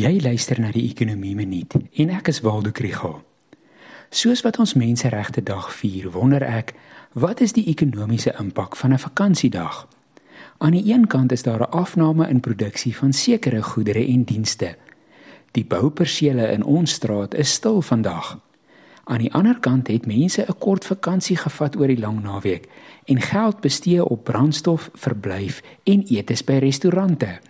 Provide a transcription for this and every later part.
Jy luister na die Ekonomie Minuut en ek is Waldo Krügel. Soos wat ons Menseregte Dag vier, wonder ek, wat is die ekonomiese impak van 'n vakansiedag? Aan die een kant is daar 'n afname in produksie van sekere goedere en dienste. Die boupersele in ons straat is stil vandag. Aan die ander kant het mense 'n kort vakansie gevat oor die lang naweek en geld bestee op brandstof, verblyf en etes by restaurante.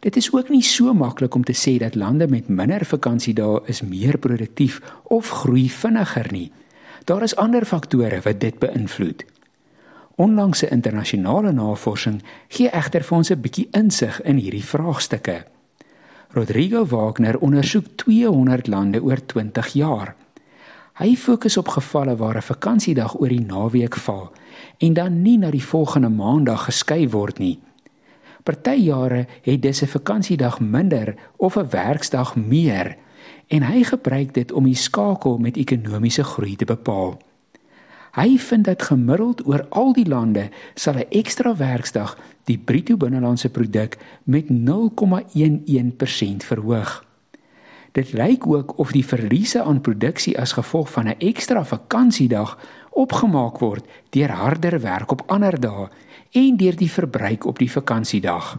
Dit is ook nie so maklik om te sê dat lande met minder vakansiedae is meer produktief of groei vinniger nie. Daar is ander faktore wat dit beïnvloed. Onlangse internasionale navorsing gee egter vir ons 'n bietjie insig in hierdie vraagstukke. Rodrigo Wagner ondersoek 200 lande oor 20 jaar. Hy fokus op gevalle waar 'n vakansiedag oor die naweek val en dan nie na die volgende maandag geskuif word nie. Party jare het dis 'n vakansiedag minder of 'n werksdag meer en hy gebruik dit om die skakel met ekonomiese groei te bepaal. Hy vind dat gemiddeld oor al die lande sal 'n ekstra werksdag die bruto binnelandse produk met 0,11% verhoog. Dit lyk ook of die verliese aan produksie as gevolg van 'n ekstra vakansiedag opgemaak word deur harder werk op ander dae en deur die verbruik op die vakansiedag.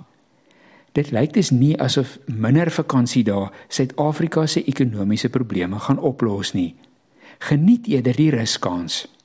Dit lyk dus nie asof minder vakansiedae Suid-Afrika se ekonomiese probleme gaan oplos nie. Geniet eerder die ruskans.